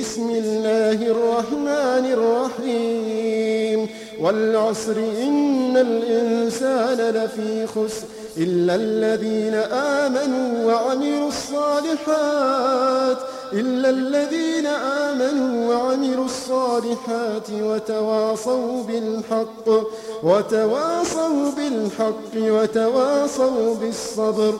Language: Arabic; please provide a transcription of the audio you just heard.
بسم الله الرحمن الرحيم. والعسر إن الإنسان لفي خسر إلا الذين آمنوا وعملوا الصالحات إلا الذين آمنوا وعملوا الصالحات وتواصوا بالحق وتواصوا بالحق وتواصوا بالصبر.